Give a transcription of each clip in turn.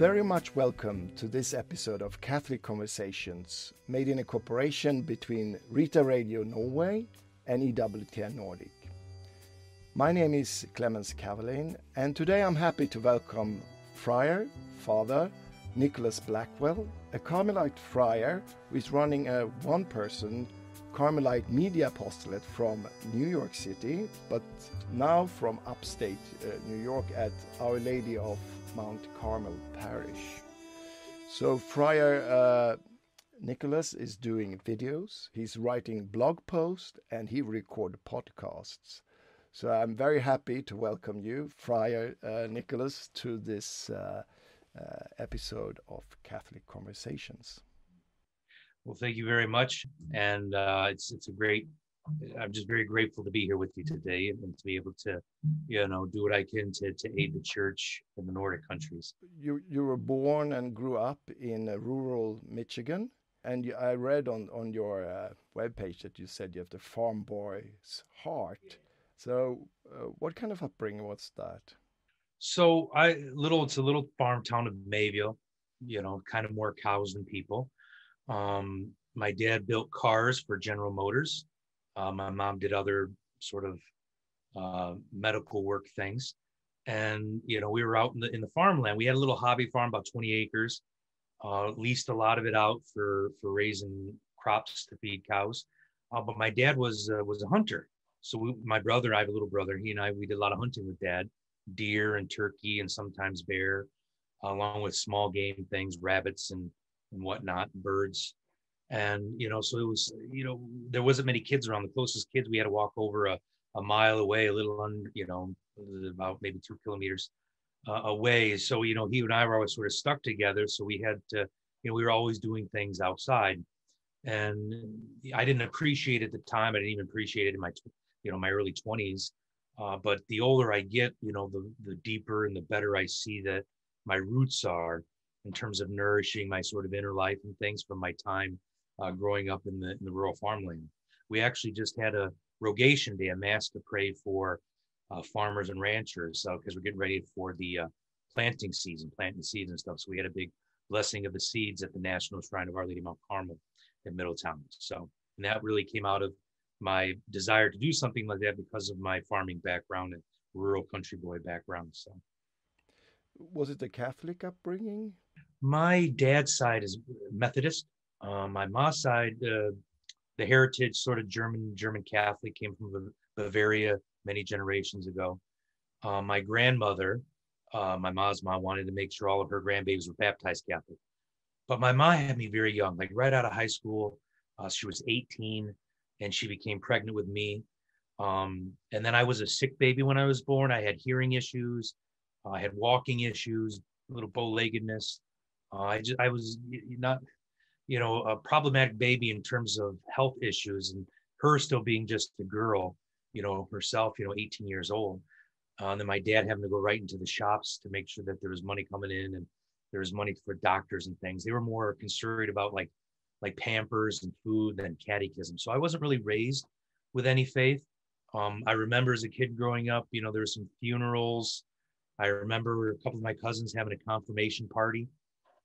very much welcome to this episode of Catholic Conversations, made in a cooperation between Rita Radio Norway and EWTN Nordic. My name is Clemens Cavelain, and today I'm happy to welcome Friar, Father Nicholas Blackwell, a Carmelite friar who is running a one person Carmelite media apostolate from New York City, but now from upstate uh, New York at Our Lady of Mount Carmel Parish. So, Friar uh, Nicholas is doing videos, he's writing blog posts, and he records podcasts. So, I'm very happy to welcome you, Friar uh, Nicholas, to this uh, uh, episode of Catholic Conversations. Well, thank you very much, and uh, it's it's a great. I'm just very grateful to be here with you today and to be able to, you know, do what I can to, to aid the church in the Nordic countries. You you were born and grew up in uh, rural Michigan, and you, I read on on your uh, webpage that you said you have the farm boy's heart. So, uh, what kind of upbringing was that? So, I little it's a little farm town of Mayville, you know, kind of more cows than people. Um, my dad built cars for General Motors. Uh, my mom did other sort of uh, medical work things. And you know, we were out in the in the farmland. We had a little hobby farm, about 20 acres. Uh, leased a lot of it out for for raising crops to feed cows. Uh, but my dad was uh, was a hunter. So we, my brother, I have a little brother. He and I we did a lot of hunting with dad, deer and turkey and sometimes bear, along with small game things, rabbits and and whatnot, birds. And, you know, so it was, you know, there wasn't many kids around. The closest kids, we had to walk over a, a mile away, a little under, you know, about maybe two kilometers uh, away. So, you know, he and I were always sort of stuck together. So we had to, you know, we were always doing things outside. And I didn't appreciate at the time. I didn't even appreciate it in my, you know, my early 20s. Uh, but the older I get, you know, the, the deeper and the better I see that my roots are in terms of nourishing my sort of inner life and things from my time uh, growing up in the, in the rural farmland. We actually just had a rogation day, a mass to pray for uh, farmers and ranchers so because uh, we're getting ready for the uh, planting season, planting seeds and stuff. So we had a big blessing of the seeds at the National Shrine of Our Lady Mount Carmel in Middletown. So and that really came out of my desire to do something like that because of my farming background and rural country boy background. So was it the Catholic upbringing? My dad's side is Methodist. Uh, my mom's side, uh, the heritage, sort of German German Catholic, came from Bavaria many generations ago. Uh, my grandmother, uh, my mom's mom, wanted to make sure all of her grandbabies were baptized Catholic. But my mom had me very young, like right out of high school. Uh, she was 18, and she became pregnant with me. Um, and then I was a sick baby when I was born. I had hearing issues. I had walking issues, a little bow-leggedness. Uh, I just I was not, you know, a problematic baby in terms of health issues, and her still being just a girl, you know, herself, you know, 18 years old. Uh, and then my dad having to go right into the shops to make sure that there was money coming in and there was money for doctors and things. They were more concerned about like like Pampers and food than catechism. So I wasn't really raised with any faith. Um, I remember as a kid growing up, you know, there were some funerals. I remember a couple of my cousins having a confirmation party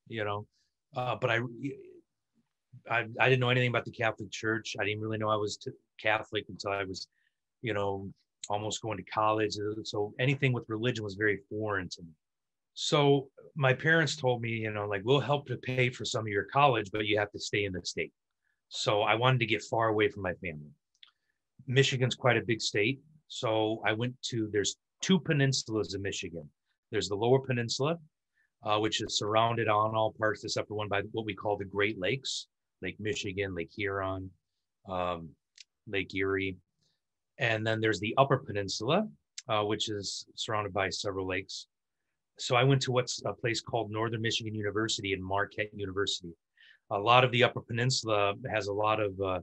you know. Uh, but I, I, I didn't know anything about the Catholic Church. I didn't really know I was t- Catholic until I was, you know, almost going to college. So anything with religion was very foreign to me. So my parents told me, you know, like we'll help to pay for some of your college, but you have to stay in the state. So I wanted to get far away from my family. Michigan's quite a big state. So I went to, there's two peninsulas in Michigan. There's the lower peninsula, uh, which is surrounded on all parts the upper one by what we call the Great Lakes, Lake Michigan, Lake Huron, um, Lake Erie. And then there's the Upper Peninsula, uh, which is surrounded by several lakes. So I went to what's a place called Northern Michigan University and Marquette University. A lot of the Upper Peninsula has a lot of uh,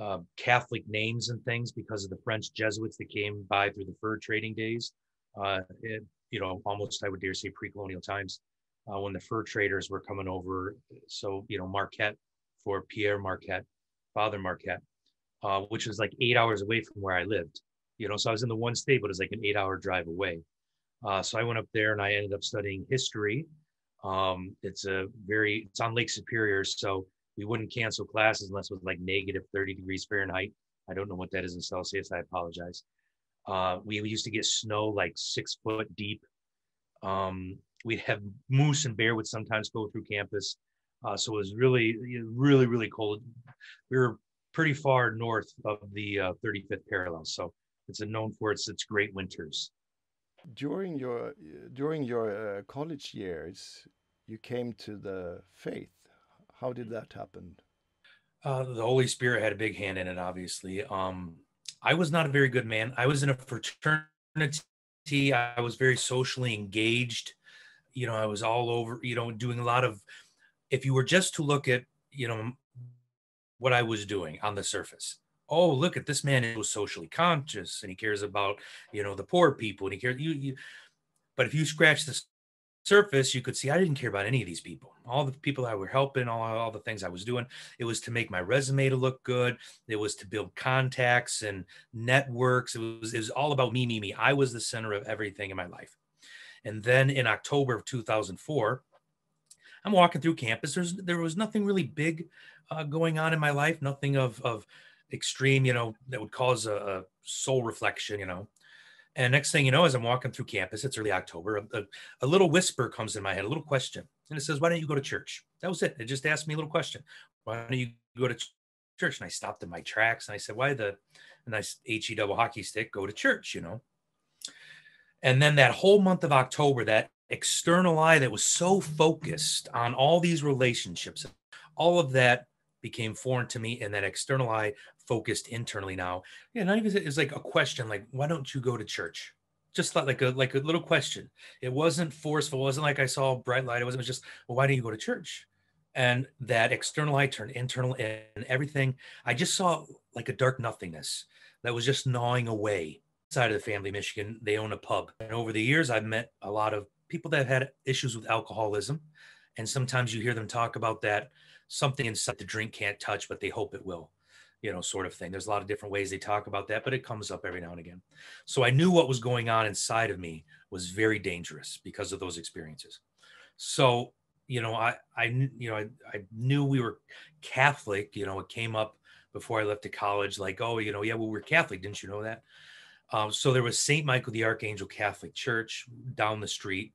uh, Catholic names and things because of the French Jesuits that came by through the fur trading days. Uh, it, you know, almost I would dare say pre-colonial times uh, when the fur traders were coming over. So, you know, Marquette for Pierre Marquette, Father Marquette, uh, which was like eight hours away from where I lived. You know, so I was in the one state, but it was like an eight hour drive away. Uh, so I went up there and I ended up studying history Um, it's a very it's on Lake Superior, so we wouldn't cancel classes unless it was like negative 30 degrees Fahrenheit. I don't know what that is in Celsius. I apologize. Uh, we, we used to get snow like six foot deep. Um, we'd have moose and bear would sometimes go through campus. Uh, so it was really, really, really cold. We were pretty far north of the uh, 35th parallel, so it's known for its its great winters. During your during your uh, college years, you came to the faith. How did that happen? Uh, the Holy Spirit had a big hand in it, obviously. Um, I was not a very good man. I was in a fraternity. I was very socially engaged. You know, I was all over, you know, doing a lot of, if you were just to look at, you know, what I was doing on the surface. Oh, look at this man is socially conscious and he cares about, you know, the poor people and he cares you, you but if you scratch the surface, you could see I didn't care about any of these people. All the people I were helping, all, all the things I was doing, it was to make my resume to look good. It was to build contacts and networks. It was, it was all about me, me, me. I was the center of everything in my life. And then in October of 2004, I'm walking through campus. There's there was nothing really big uh, going on in my life, nothing of of extreme, you know, that would cause a, a soul reflection, you know. And next thing you know, as I'm walking through campus, it's early October, a, a, little whisper comes in my head, a little question. And it says, Why don't you go to church? That was it. It just asked me a little question. Why don't you go to church? And I stopped in my tracks and I said, Why the nice HE double hockey stick go to church, you know? And then that whole month of October, that external eye that was so focused on all these relationships, all of that became foreign to me and that external eye focused internally now. Yeah not even it's like a question like why don't you go to church? Just like a like a little question. It wasn't forceful it wasn't like i saw bright light it wasn't it was just well why don't you go to church? And that external eye turned internal and everything i just saw like a dark nothingness that was just gnawing away side of the family michigan. They own a pub. And over the years i've met a lot of people that have had issues with alcoholism and sometimes you hear them talk about that something inside the drink can't touch, but they hope it will, you know, sort of thing. There's a lot of different ways they talk about that, but it comes up every now and again. So I knew what was going on inside of me was very dangerous because of those experiences. So, you know, I, I, you know, I, I knew we were Catholic, you know, it came up before I left to college, like, oh, you know, yeah, well, we're Catholic. Didn't you know that? Um, so there was St. Michael the Archangel Catholic Church down the street,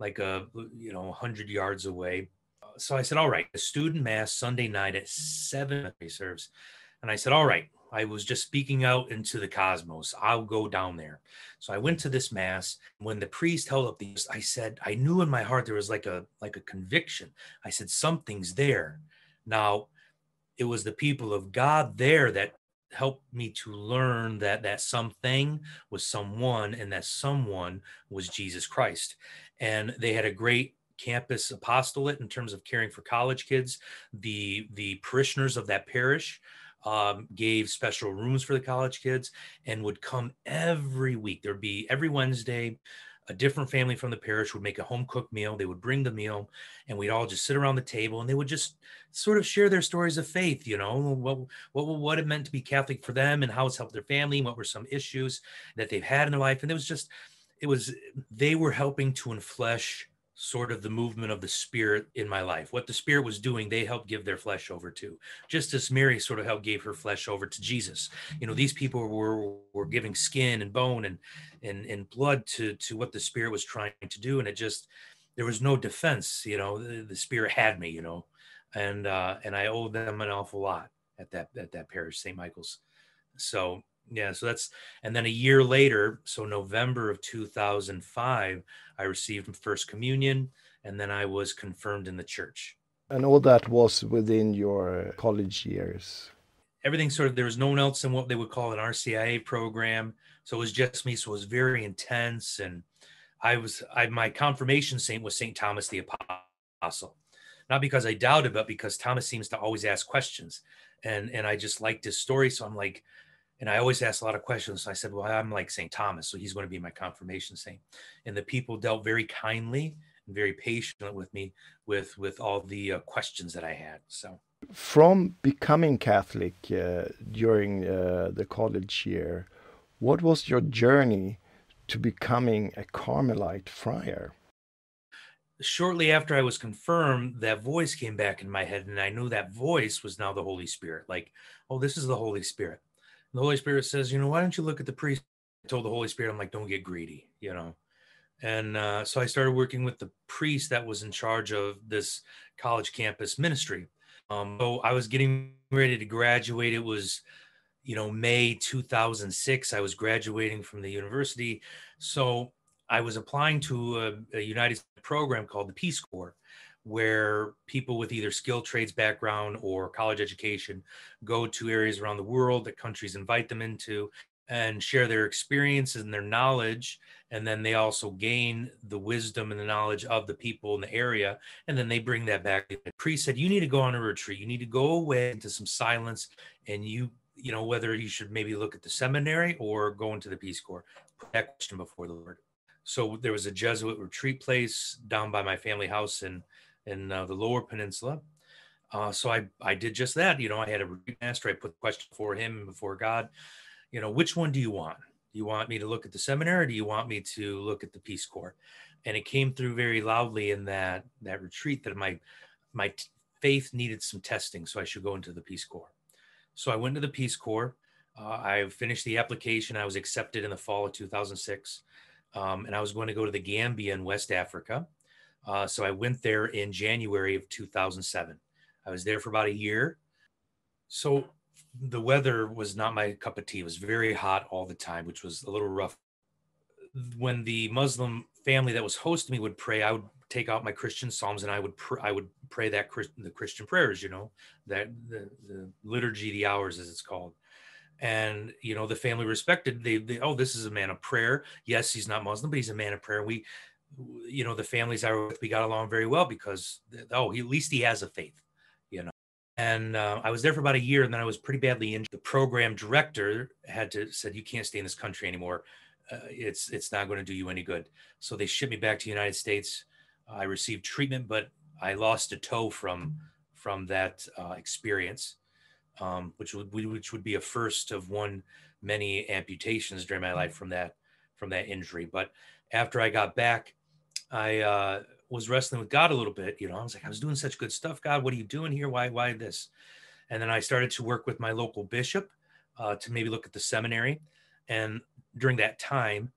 like a, you know, 100 yards away so I said, all right, the student mass Sunday night at seven serves. And I said, all right, I was just speaking out into the cosmos. I'll go down there. So I went to this mass. When the priest held up these, I said, I knew in my heart there was like a like a conviction. I said, something's there. Now, it was the people of God there that helped me to learn that that something was someone and that someone was Jesus Christ. And they had a great campus apostolate in terms of caring for college kids. The the parishioners of that parish um, gave special rooms for the college kids and would come every week. There'd be every Wednesday. A different family from the parish would make a home cooked meal. They would bring the meal, and we'd all just sit around the table, and they would just sort of share their stories of faith. You know, what what what it meant to be Catholic for them, and how it's helped their family, and what were some issues that they've had in their life, and it was just, it was they were helping to enflesh sort of the movement of the spirit in my life. What the spirit was doing, they helped give their flesh over to. Just as Mary sort of helped gave her flesh over to Jesus. You know, these people were were giving skin and bone and and and blood to to what the spirit was trying to do, and it just there was no defense. You know, the, the spirit had me. You know, and uh, and I owed them an awful lot at that at that parish, St. Michael's. So yeah so that's and then a year later so november of 2005 i received first communion and then i was confirmed in the church. And all that was within your college years? Everything sort of there was no one else in what they would call an rcia program so it was just me so it was very intense and i was i my confirmation saint was saint thomas the apostle. Not because i doubted but because thomas seems to always ask questions and and i just liked his story so i'm like and I always ask a lot of questions. So I said, well, I'm like St. Thomas, so he's going to be my confirmation saint. And the people dealt very kindly and very patient with me with with all the uh, questions that I had. So from becoming Catholic uh, during uh, the college year, what was your journey to becoming a Carmelite friar? shortly after I was confirmed, that voice came back in my head, and I knew that voice was now the Holy Spirit. Like, oh, this is the Holy Spirit. The Holy Spirit says, you know, why don't you look at the priest? I told the Holy Spirit, I'm like, don't get greedy, you know. And uh, so I started working with the priest that was in charge of this college campus ministry. Um, so I was getting ready to graduate. It was, you know, May 2006. I was graduating from the university. So I was applying to a, a United program called the Peace Corps, where people with either skilled trades background or college education go to areas around the world that countries invite them into and share their experiences and their knowledge. And then they also gain the wisdom and the knowledge of the people in the area. And then they bring that back. The priest said you need to go on a retreat. You need to go away into some silence. And you you know whether you should maybe look at the seminary or go into the peace corps. Put that question before the lord. So there was a Jesuit retreat place down by my family house in in uh, the Lower Peninsula. Uh, so I I did just that. You know, I had a retreat master. I put the question for him before God. You know, which one do you want? Do you want me to look at the seminary, or do you want me to look at the Peace Corps? And it came through very loudly in that that retreat that my my t- faith needed some testing, so I should go into the Peace Corps. So I went to the Peace Corps. Uh, I finished the application. I was accepted in the fall of 2006 um, and I was going to go to the Gambia in West Africa. Uh, so I went there in January of 2007. I was there for about a year. So the weather was not my cup of tea. It was very hot all the time, which was a little rough. When the Muslim family that was hosting me would pray, I would take out my Christian psalms and I would pr- I would pray that the Christian prayers, you know, that the, the liturgy, the hours as it's called and you know the family respected they, they oh this is a man of prayer yes he's not muslim but he's a man of prayer we you know the families i with we got along very well because oh he, at least he has a faith you know. And uh, i was there for about a year and then i was pretty badly injured. The program director had to said you can't stay in this country anymore. Uh, it's it's not going to do you any good. So they shipped me back to the united states. I received treatment but i lost a toe from from that uh, experience um, which would which would be a first of one many amputations during my life from that from that injury. But after I got back, I uh, was wrestling with God a little bit. You know, I was like, I was doing such good stuff. God, what are you doing here? Why why this? And then I started to work with my local bishop uh, to maybe look at the seminary. And during that time,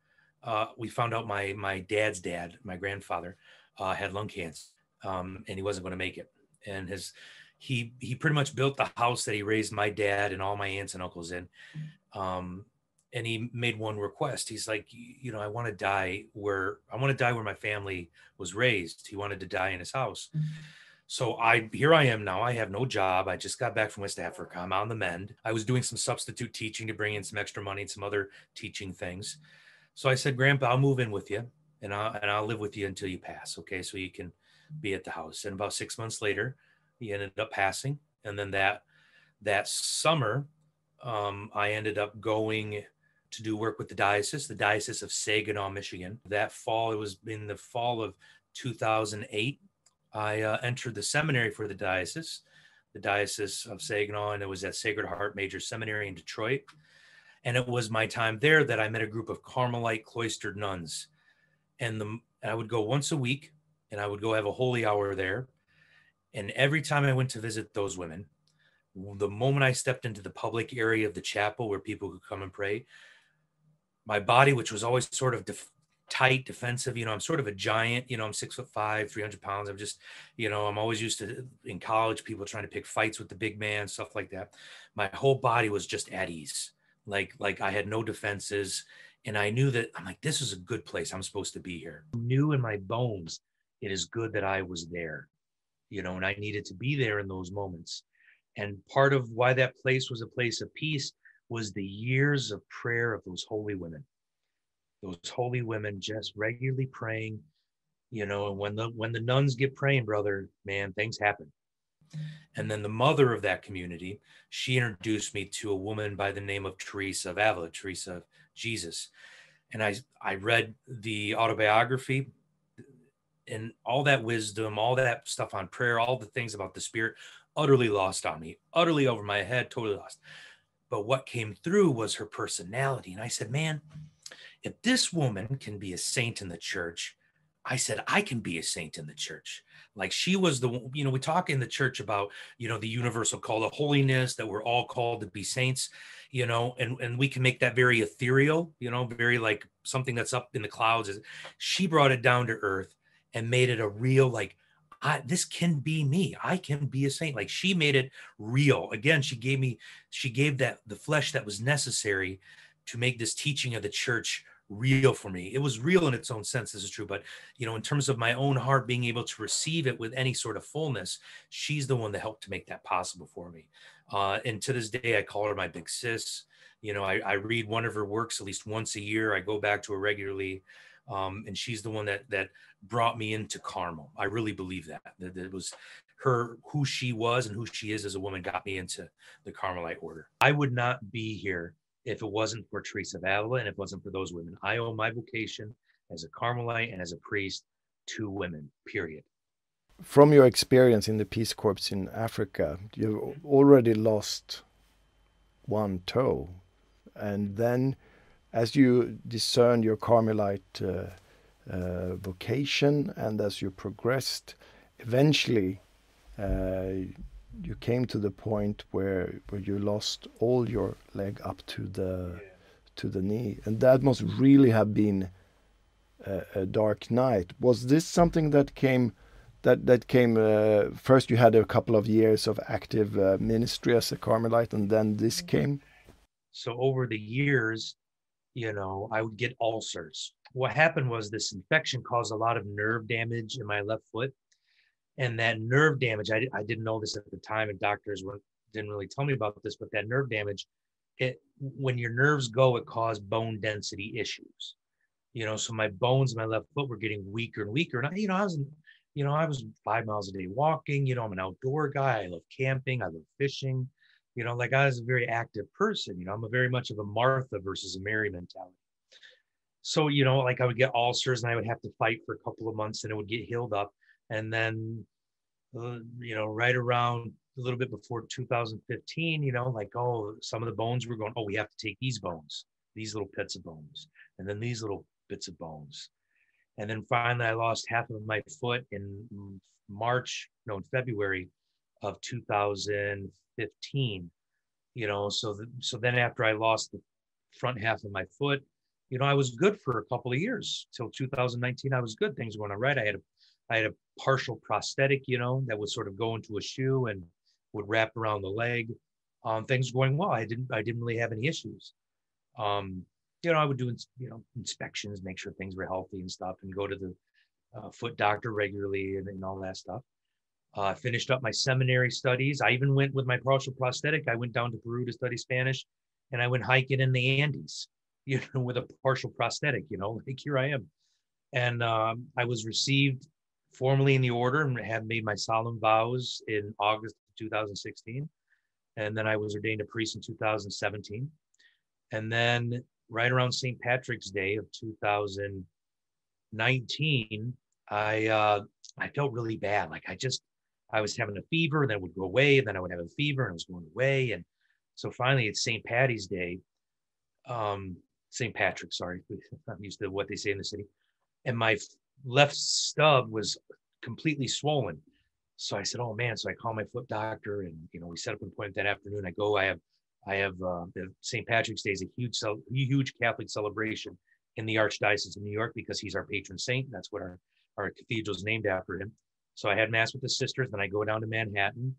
uh, we found out my my dad's dad, my grandfather, uh, had lung cancer, um, and he wasn't going to make it. And his he he pretty much built the house that he raised my dad and all my aunts and uncles in um, and he made one request. He's like you know i want to die where i want to die where my family was raised. He wanted to die in his house. So i here i am now. I have no job. I just got back from west africa. I'm on the mend. I was doing some substitute teaching to bring in some extra money and some other teaching things. So i said grandpa i'll move in with you and i'll and i'll live with you until you pass okay? So you can be at the house. And about six months later he ended up passing, and then that that summer, um, I ended up going to do work with the diocese, the diocese of Saginaw, Michigan. That fall, it was in the fall of 2008. I uh, entered the seminary for the diocese, the diocese of Saginaw, and it was at Sacred Heart Major Seminary in Detroit. And it was my time there that I met a group of Carmelite cloistered nuns, and the and I would go once a week, and I would go have a holy hour there. And every time I went to visit those women, the moment I stepped into the public area of the chapel where people could come and pray, my body, which was always sort of def- tight, defensive, you know, I'm sort of a giant, you know, I'm six foot five, 300 pounds. I'm just, you know, I'm always used to in college, people trying to pick fights with the big man, stuff like that. My whole body was just at ease. Like, like I had no defenses. And I knew that I'm like, this is a good place. I'm supposed to be here. I knew in my bones, it is good that I was there you know, and I needed to be there in those moments. And part of why that place was a place of peace was the years of prayer of those holy women. Those holy women just regularly praying, you know, and when the when the nuns get praying, brother, man, things happen. And then the mother of that community, she introduced me to a woman by the name of Teresa of Avila, Teresa of Jesus. And I I read the autobiography and all that wisdom, all that stuff on prayer, all the things about the spirit, utterly lost on me, utterly over my head, totally lost. But what came through was her personality. And I said, man, if this woman can be a saint in the church, I said, I can be a saint in the church. Like she was the, you know, we talk in the church about, you know, the universal call to holiness, that we're all called to be saints, you know, and, and we can make that very ethereal, you know, very like something that's up in the clouds. She brought it down to earth and made it a real, like, I, this can be me. I can be a saint. Like she made it real. Again, she gave me, she gave that the flesh that was necessary to make this teaching of the church real for me. It was real in its own sense, this is true. But, you know, in terms of my own heart being able to receive it with any sort of fullness, she's the one that helped to make that possible for me. Uh, and to this day, I call her my big sis. You know, I, I read one of her works at least once a year. I go back to her regularly. Um, and she's the one that that brought me into Carmel. I really believe that. that. It was her who she was and who she is as a woman got me into the Carmelite order. I would not be here if it wasn't for Teresa of Avila and if it wasn't for those women. I owe my vocation as a Carmelite and as a priest to women, period. From your experience in the Peace Corps in Africa, you've already lost one toe. And then, as you discern your Carmelite uh, uh, vocation and as you progressed, eventually uh, you came to the point where where you lost all your leg up to the yeah. to the knee, and that must really have been a, a, dark night. Was this something that came? That that came uh, first. You had a couple of years of active uh, ministry as a Carmelite, and then this mm-hmm. came. So over the years, you know, I would get ulcers. What happened was this infection caused a lot of nerve damage in my left foot. And that nerve damage I, I didn't know this at the time and doctors were, didn't really tell me about this but that nerve damage it when your nerves go it caused bone density issues. You know so my bones in my left foot were getting weaker and weaker. And I, you know i was you know i was five miles a day walking. You know i'm an outdoor guy. I love camping. I love fishing you know like i was a very active person you know i'm a very much of a martha versus a mary mentality. So you know like i would get ulcers and i would have to fight for a couple of months and it would get healed up. And then uh, you know right around a little bit before 2015 you know like oh some of the bones were going oh we have to take these bones these little bits of bones and then these little bits of bones. And then finally i lost half of my foot in march no in february of 2015 you know so so then after i lost the front half of my foot you know i was good for a couple of years till 2019 i was good things were going all right i had a I had a partial prosthetic, you know, that would sort of go into a shoe and would wrap around the leg. Um, things were going well. I didn't I didn't really have any issues. Um, you know, I would do you know inspections, make sure things were healthy and stuff, and go to the uh, foot doctor regularly and, and all that stuff. Uh, finished up my seminary studies. I even went with my partial prosthetic. I went down to Peru to study Spanish, and I went hiking in the Andes, you know, with a partial prosthetic. You know, like here I am, and um, I was received formally in the order and had made my solemn vows in August 2016. And then I was ordained a priest in 2017. And then right around St. Patrick's Day of 2019, I uh, I felt really bad. Like I just I was having a fever, and then it would go away, and then I would have a fever and it was going away. And so finally it's St. Patty's Day. Um, St. Patrick, sorry. I'm used to what they say in the city. And my left stub was completely swollen. So I said, "Oh man!" So I call my foot doctor, and you know, we set up an appointment that afternoon. I go. I have, I have uh, St. Patrick's Day is a huge, huge Catholic celebration in the Archdiocese of New York because he's our patron saint. That's what our our cathedral is named after him. So I had mass with the sisters. Then I go down to Manhattan,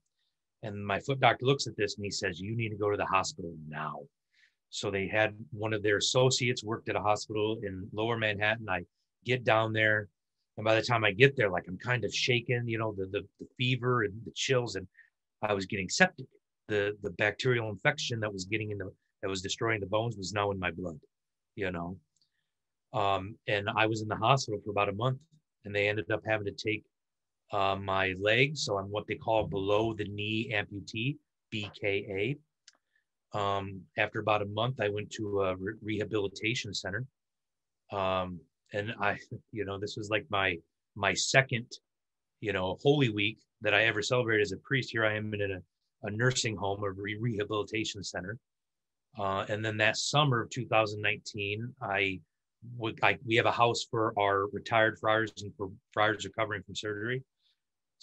and my foot doctor looks at this and he says, "You need to go to the hospital now." So they had one of their associates worked at a hospital in Lower Manhattan. I get down there. And by the time I get there, like I'm kind of shaken, you know, the, the, the fever and the chills, and I was getting septic. The the bacterial infection that was getting in the that was destroying the bones was now in my blood, you know. Um, and I was in the hospital for about a month, and they ended up having to take uh, my leg, so I'm what they call below the knee amputee, BKA. Um, after about a month, I went to a re- rehabilitation center. Um, and I, you know, this was like my my second, you know, Holy Week that I ever celebrated as a priest. Here I am in a, a nursing home, a re- rehabilitation center. Uh, and then that summer of 2019, I we, I, we have a house for our retired friars and for friars recovering from surgery.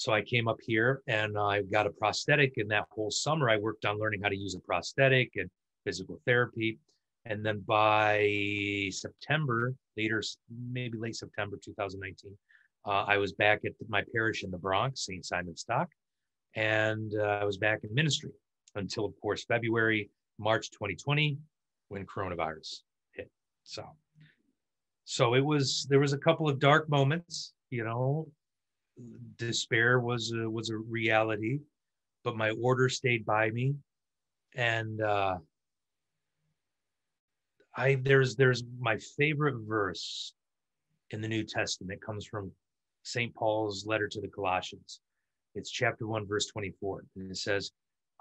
So I came up here and I got a prosthetic. And that whole summer, I worked on learning how to use a prosthetic and physical therapy. And then by September, later, maybe late September 2019, uh, I was back at my parish in the Bronx, St. Simon Stock, and uh, I was back in ministry until, of course, February, March 2020, when coronavirus hit. So, so it was there was a couple of dark moments, you know. Despair was a, was a reality, but my order stayed by me, and uh, I there's there's my favorite verse in the New Testament comes from St. Paul's letter to the Colossians. It's chapter 1, verse 24. And it says,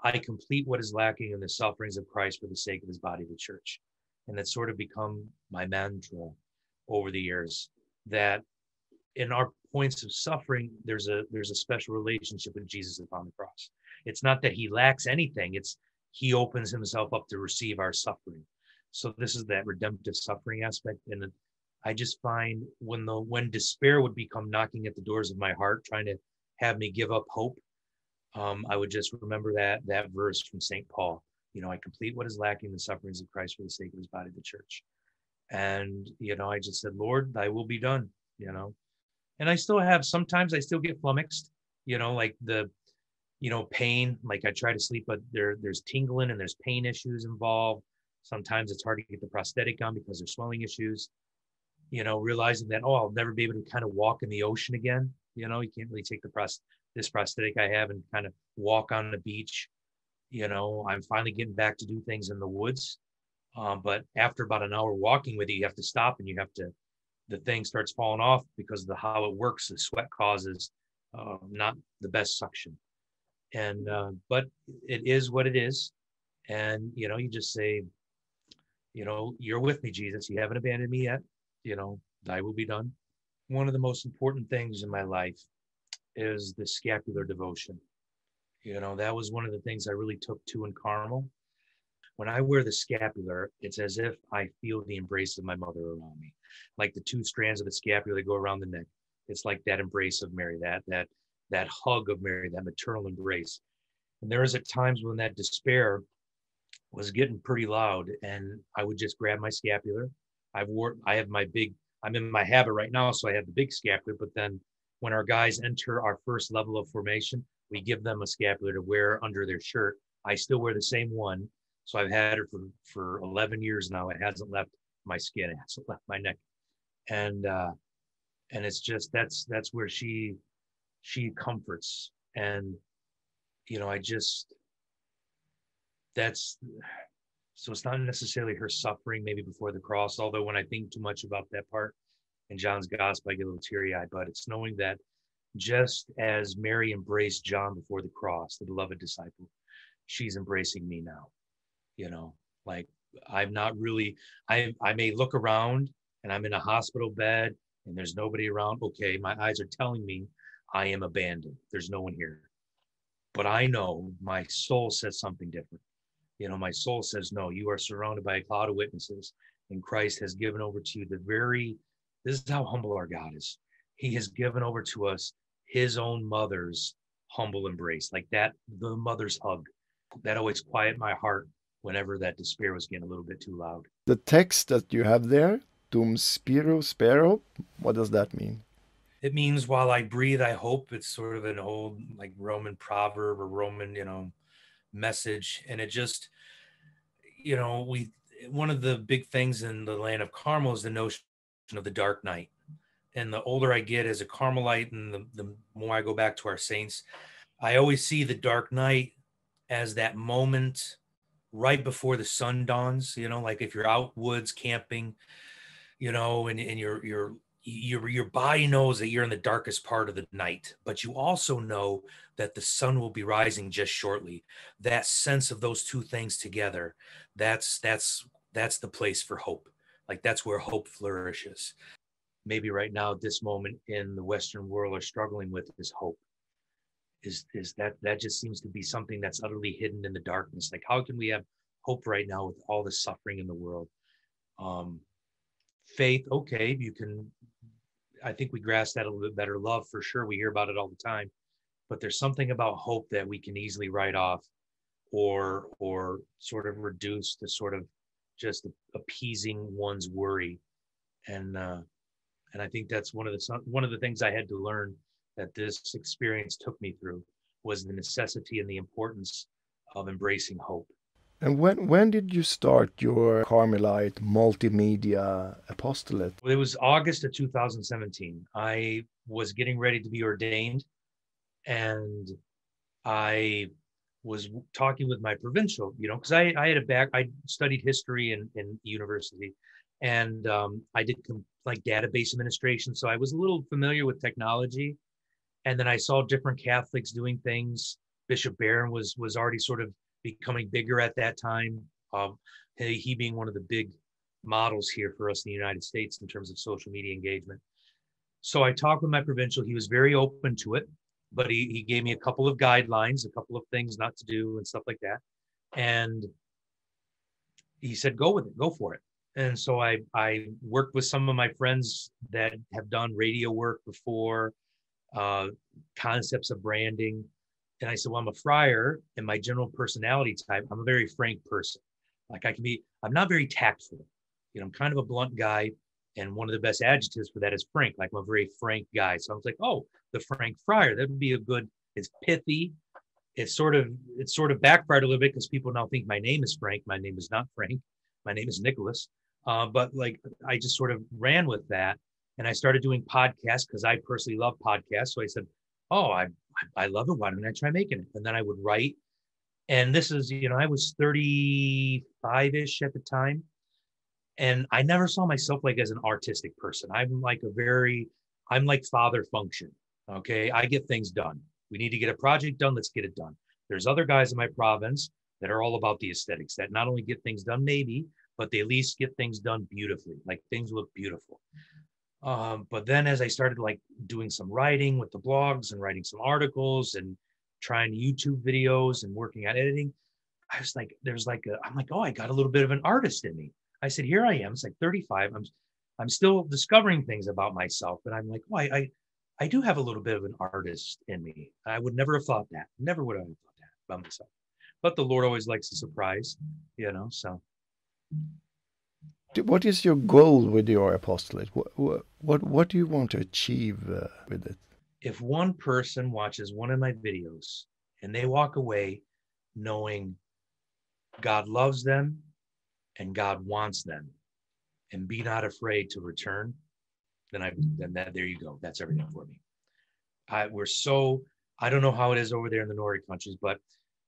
I complete what is lacking in the sufferings of Christ for the sake of his body, the church. And that's sort of become my mantra over the years that in our points of suffering, there's a there's a special relationship with Jesus upon the cross. It's not that he lacks anything, it's he opens himself up to receive our suffering. So this is that redemptive suffering aspect. And I just find when the when despair would become knocking at the doors of my heart, trying to have me give up hope, um, I would just remember that that verse from St. Paul. You know, I complete what is lacking in the sufferings of Christ for the sake of his body, the church. And, you know, I just said, Lord, thy will be done, you know. And I still have sometimes I still get flummoxed, you know, like the, you know, pain. Like I try to sleep, but there there's tingling and there's pain issues involved. Sometimes it's hard to get the prosthetic on because there's swelling issues you know, realizing that, oh, I'll never be able to kind of walk in the ocean again. You know, you can't really take the pros- this prosthetic I have and kind of walk on the beach. You know, I'm finally getting back to do things in the woods. Um, but after about an hour walking with you, you have to stop and you have to, the thing starts falling off because of the how it works. The sweat causes uh, not the best suction. And, uh, but it is what it is. And, you know, you just say, you know, you're with me, Jesus. You haven't abandoned me yet you know, thy will be done. One of the most important things in my life is the scapular devotion. You know, that was one of the things I really took to in Carmel. When I wear the scapular, it's as if I feel the embrace of my mother around me, like the two strands of the scapular that go around the neck. It's like that embrace of Mary, that that that hug of Mary, that maternal embrace. And there was at times when that despair was getting pretty loud, and I would just grab my scapular I've worn, I have my big, I'm in my habit right now, so I have the big scapular. But then when our guys enter our first level of formation, we give them a scapular to wear under their shirt. I still wear the same one. So I've had it for, for 11 years now. It hasn't left my skin. It hasn't left my neck. And, uh, and it's just, that's, that's where she, she comforts. And, you know, I just, that's, so it's not necessarily her suffering maybe before the cross, although when I think too much about that part in John's gospel, I get a little teary eyed, but it's knowing that just as Mary embraced John before the cross, the beloved disciple, she's embracing me now. You know, like I'm not really, I, I may look around and I'm in a hospital bed and there's nobody around. Okay, my eyes are telling me I am abandoned. There's no one here. But I know my soul says something different you know, my soul says, no, you are surrounded by a cloud of witnesses, and Christ has given over to you the very, this is how humble our God is. He has given over to us his own mother's humble embrace, like that, the mother's hug. That always quiet my heart whenever that despair was getting a little bit too loud. The text that you have there, Dum Spiro Spero, what does that mean? It means while I breathe, I hope. It's sort of an old like Roman proverb or Roman, you know, message and it just you know we one of the big things in the land of carmel is the notion of the dark night and the older i get as a carmelite and the, the more i go back to our saints i always see the dark night as that moment right before the sun dawns you know like if you're out woods camping you know and, and you're you're your your body knows that you're in the darkest part of the night but you also know that the sun will be rising just shortly. That sense of those two things together that's that's that's the place for hope. Like that's where hope flourishes. Maybe right now this moment in the western world are struggling with is hope is is that that just seems to be something that's utterly hidden in the darkness like how can we have hope right now with all the suffering in the world um faith, okay, you can. I think we grasp that a little bit better. Love, for sure, we hear about it all the time, but there's something about hope that we can easily write off, or or sort of reduce to sort of just appeasing one's worry, and uh, and I think that's one of the one of the things I had to learn that this experience took me through was the necessity and the importance of embracing hope. And when when did you start your Carmelite multimedia apostolate? Well, it was August of 2017. I was getting ready to be ordained, and I was talking with my provincial, you know, because I, I had a back, I studied history in, in university, and um, I did com- like database administration, so I was a little familiar with technology. And then I saw different Catholics doing things. Bishop Barron was was already sort of becoming bigger at that time. Um, he being one of the big models here for us in the United States in terms of social media engagement. So I talked with my provincial. He was very open to it, but he, he gave me a couple of guidelines, a couple of things not to do and stuff like that. And he said, go with it, go for it. And so I, I worked with some of my friends that have done radio work before, uh, concepts of branding, and I said, well, I'm a friar and my general personality type, I'm a very frank person. Like I can be, I'm not very tactful. You know, I'm kind of a blunt guy. And one of the best adjectives for that is frank. Like I'm a very frank guy. So I was like, oh, the frank friar, that would be a good, it's pithy. It's sort of, it's sort of backfired a little bit because people now think my name is Frank. My name is not Frank. My name is Nicholas. Uh, but like I just sort of ran with that. And I started doing podcasts because I personally love podcasts. So I said, oh, I I love it. Why don't I try making it? And then I would write. And this is, you know, I was 35 ish at the time. And I never saw myself like as an artistic person. I'm like a very, I'm like father function. Okay. I get things done. We need to get a project done. Let's get it done. There's other guys in my province that are all about the aesthetics that not only get things done, maybe, but they at least get things done beautifully. Like things look beautiful. Um, but then as I started like doing some writing with the blogs and writing some articles and trying YouTube videos and working on editing, I was like, there's like a, I'm like, oh, I got a little bit of an artist in me. I said, here I am. It's like 35. I'm, I'm still discovering things about myself, but I'm like, oh, I, I, I do have a little bit of an artist in me. I would never have thought that. Never would have thought that about myself. But the Lord always likes a surprise, you know. So what is your goal with your apostolate? What what what do you want to achieve uh, with it? If one person watches one of my videos and they walk away knowing God loves them and God wants them, and be not afraid to return, then I then that there you go. That's everything for me. I we're so I don't know how it is over there in the Nordic countries, but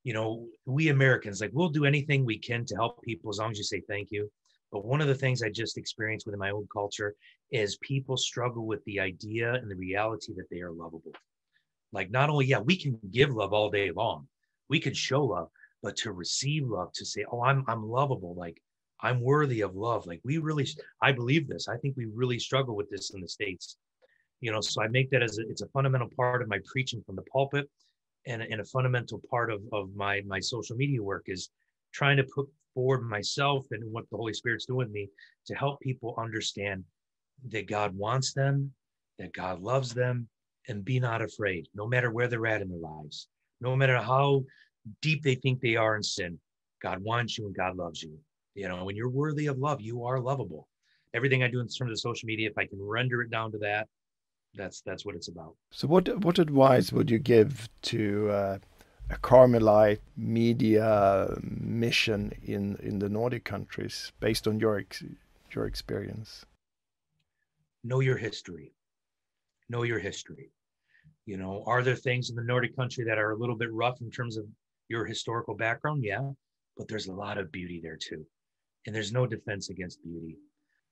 you know, we Americans like we'll do anything we can to help people as long as you say thank you. But one of the things I just experienced within my own culture is people struggle with the idea and the reality that they are lovable. Like, not only, yeah, we can give love all day long, we can show love, but to receive love, to say, oh, I'm, I'm lovable, like, I'm worthy of love. Like, we really, I believe this. I think we really struggle with this in the States. You know, so I make that as a, it's a fundamental part of my preaching from the pulpit and, and a fundamental part of, of my, my social media work is trying to put forward myself and what the Holy Spirit's doing me to help people understand that God wants them, that God loves them, and be not afraid, no matter where they're at in their lives, no matter how deep they think they are in sin. God wants you and God loves you. You know, when you're worthy of love, you are lovable. Everything I do in terms of social media, if I can render it down to that, that's that's what it's about. So, what what advice would you give to uh, a Carmelite media mission in, in the Nordic countries based on your ex, your experience? Know your history. Know your history. You know, are there things in the Nordic country that are a little bit rough in terms of your historical background? Yeah, but there's a lot of beauty there too. And there's no defense against beauty.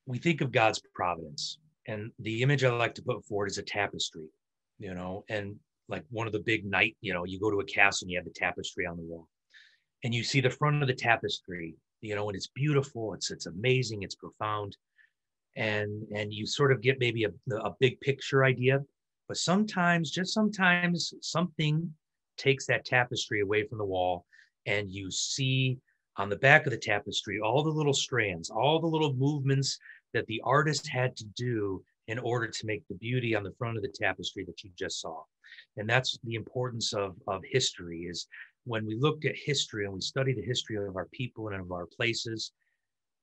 We think of God's providence, and the image I like to put forward is a tapestry, you know, and like one of the big night, you know, you go to a castle and you have the tapestry on the wall and you see the front of the tapestry, you know, and it's beautiful. It's, it's amazing. It's profound. And, and you sort of get maybe a, a big picture idea, but sometimes just sometimes something takes that tapestry away from the wall and you see on the back of the tapestry all the little strands all the little movements that the artist had to do in order to make the beauty on the front of the tapestry that you just saw. And that's the importance of, of history is when we look at history and we study the history of our people and of our places,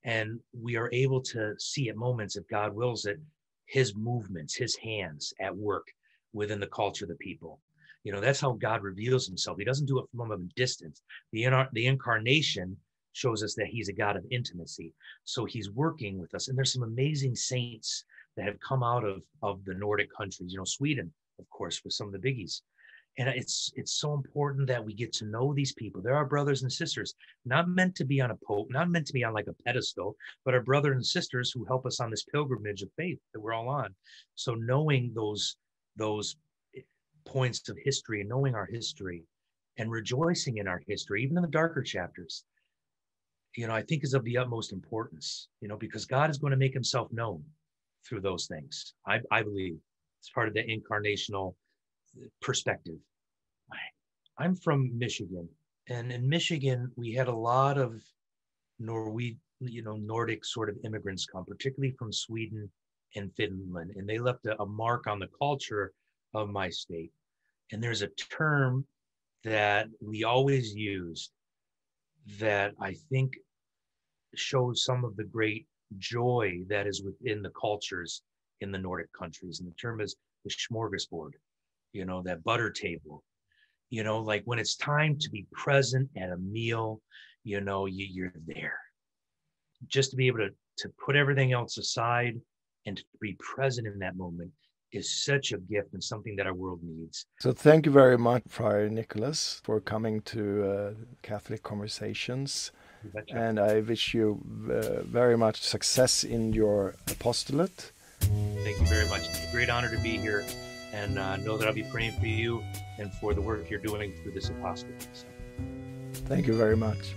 and we are able to see at moments, if God wills it, his movements, his hands at work within the culture of the people. You know, that's how God reveals himself. He doesn't do it from a distance. The, the incarnation shows us that he's a God of intimacy. So he's working with us. And there's some amazing saints that have come out of, of the Nordic countries, you know, Sweden, of course, with some of the biggies. And it's it's so important that we get to know these people. They're our brothers and sisters, not meant to be on a pope, not meant to be on like a pedestal, but our brothers and sisters who help us on this pilgrimage of faith that we're all on. So knowing those those points of history and knowing our history and rejoicing in our history, even in the darker chapters, you know, I think is of the utmost importance, you know, because God is going to make himself known through those things. I, I believe it's part of the incarnational perspective. I'm from Michigan, and in Michigan, we had a lot of Norwe, you know, Nordic sort of immigrants come, particularly from Sweden and Finland, and they left a, a mark on the culture of my state. And there's a term that we always used that I think shows some of the great joy that is within the cultures in the Nordic countries. And the term is the smorgasbord, you know, that butter table. You know, like when it's time to be present at a meal, you know, you, you're there. Just to be able to, to put everything else aside and to be present in that moment is such a gift and something that our world needs. So, thank you very much, Friar Nicholas, for coming to uh, Catholic Conversations. And I wish you uh, very much success in your apostolate. Thank you very much. It's a great honor to be here. And uh, know that I'll be praying for you and for the work you're doing through this apostolate. So. Thank you very much.